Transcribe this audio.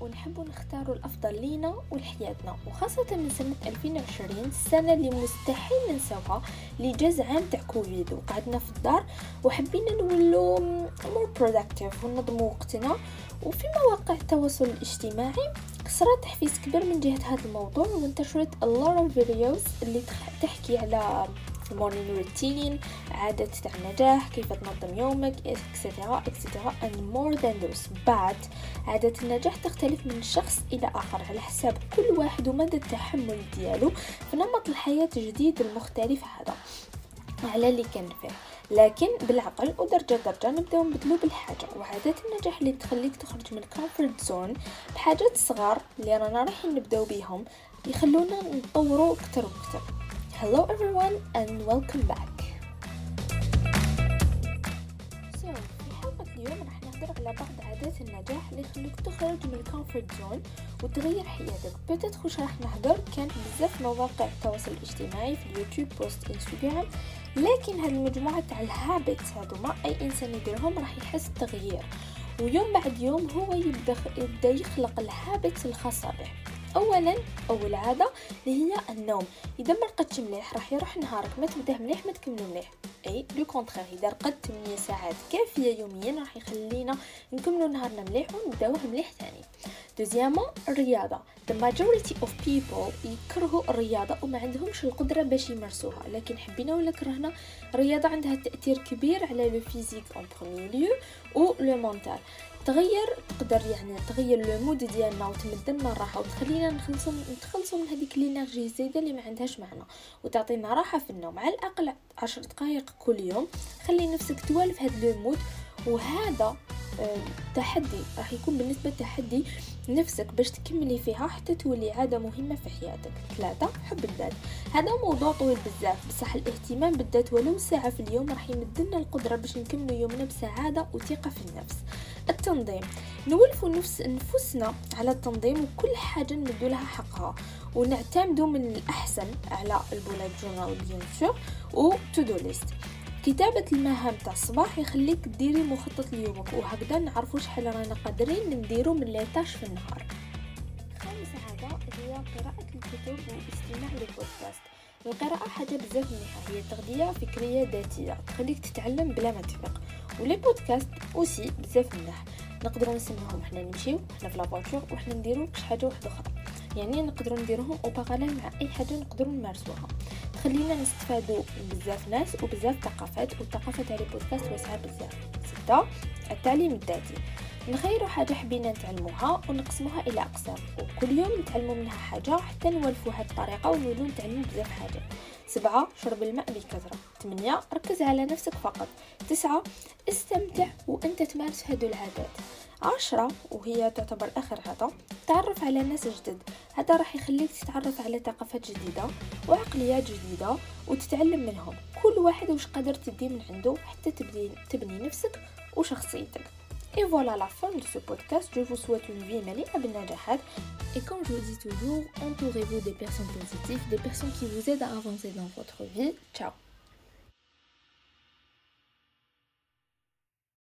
ونحب نختاروا الأفضل لينا ولحياتنا وخاصة من سنة 2020 السنة اللي مستحيل ننساوها اللي جاز عام تاع كوفيد. وقعدنا في الدار وحبينا نولو more productive وننظموا وقتنا. وفي مواقع التواصل الاجتماعي صرا تحفيز كبير من جهة هذا الموضوع وانتشرت a lot of videos اللي تحكي على ال morning routine عادة تاع النجاح كيف تنظم يومك etcetera etcetera and more than those. But عادة النجاح تختلف من شخص إلى آخر على حساب كل واحد ومدى التحمل ديالو في نمط الحياة الجديد المختلف هذا. على اللي كان فيه. لكن بالعقل ودرجة درجة نبدأو نبدلو بالحاجة. وعادات النجاح اللي تخليك تخرج من ال comfort zone بحاجات صغار اللي رانا رايحين نبداو بيهم يخلونا نطورو أكتر وأكتر. Hello everyone and welcome back. So في حلقة اليوم راح نهضر على بعض عادات النجاح اللي يخليك تخرج من ال comfort zone وتغير حياتك. peut-être واش راح نهضر كان بزاف مواقع التواصل الاجتماعي في اليوتيوب post انستغرام لكن هاد المجموعة تاع ال habits هادوما أي إنسان يديرهم راح يحس بتغيير. ويوم بعد يوم هو يبدا يخلق ال habits الخاصة به. اولا أول عادة اللي هي النوم. إذا ما رقدتش مليح راح يروح نهارك ما تبداه مليح ما تكملو مليح. أي au contraire إذا رقدت 8 ساعات كافية يوميا راح يخلينا نكملو نهارنا مليح ونبداوه مليح ثاني. Deuxièmement الرياضة. The majority of people يكرهوا الرياضة وما عندهمش القدرة باش يمارسوها. لكن حبينا ولا كرهنا الرياضة عندها تأثير كبير على le physique en premier lieu و le mental تغير تقدر يعني تغير le mode ديالنا وتمد لنا الراحه وتخلينا نخلصوا نتخلصوا من هذيك ال energy الزايدة اللي ما عندهاش معنى وتعطينا راحة في النوم. على الأقل عشر دقائق كل يوم. خلي نفسك توالف هذا لو مود وهذا تحدي راح يكون بالنسبة تحدي نفسك باش تكملي فيها حتى تولي عادة مهمة في حياتك. ثلاثة حب الذات. هذا موضوع طويل بزاف. بصح الاهتمام بالذات ولو ساعة في اليوم راح يمدلنا القدرة باش نكملوا يومنا بسعادة وثقة في النفس. التنظيم. نولفوا نفس نفسنا على التنظيم وكل حاجة نمدو لها حقها. ونعتمدوا من الأحسن على ال bullet journal bien sûr و to-do list كتابة المهام تاع الصباح يخليك ديري مخطط ليومك وهكذا نعرفوا شحال رانا قادرين نديرو من les tâches في النهار. خامس عادة هي قراءة الكتب والاستماع للبودكاست. القراءة حاجة بزاف مليحة هي تغذية فكرية ذاتية تخليك تتعلم بلا ما تفيق و les podcasts aussi بزاف ملاح نقدروا نسمعهم حنا نمشيو حنا في la voiture وحنا نديرو شي حاجة واحدة أخرى. يعني نقدروا نديروهم أو مع أي حاجة نقدروا نمارسوها. تخلينا نستفادوا بزاف ناس وبزاف ثقافات والثقافه تاع البودكاست واسعة بزاف. ستة التعليم الذاتي. نخيروا حاجة حبينا نتعلموها ونقسموها إلى أقسام وكل يوم نتعلموا منها حاجة حتى نولفوا هاد الطريقة ونولو نتعلموا بزاف حاجات سبعة شرب الماء بكثرة ثمانية ركز على نفسك فقط. تسعة استمتع وأنت تمارس هادو العادات. عشرة وهي تعتبر آخر عادة تعرف على ناس جدد. هذا راح يخليك تتعرف على ثقافات جديدة وعقليات جديدة وتتعلم منهم كل واحد وش قادر تدي من عنده حتى تبني, تبني نفسك وشخصيتك Et voilà la fin de ce podcast. Je vous souhaite une vie مليئة بالنجاحات. Et comme je vous dis toujours, entourez-vous des personnes positives, des personnes qui vous aident à avancer dans votre vie. Ciao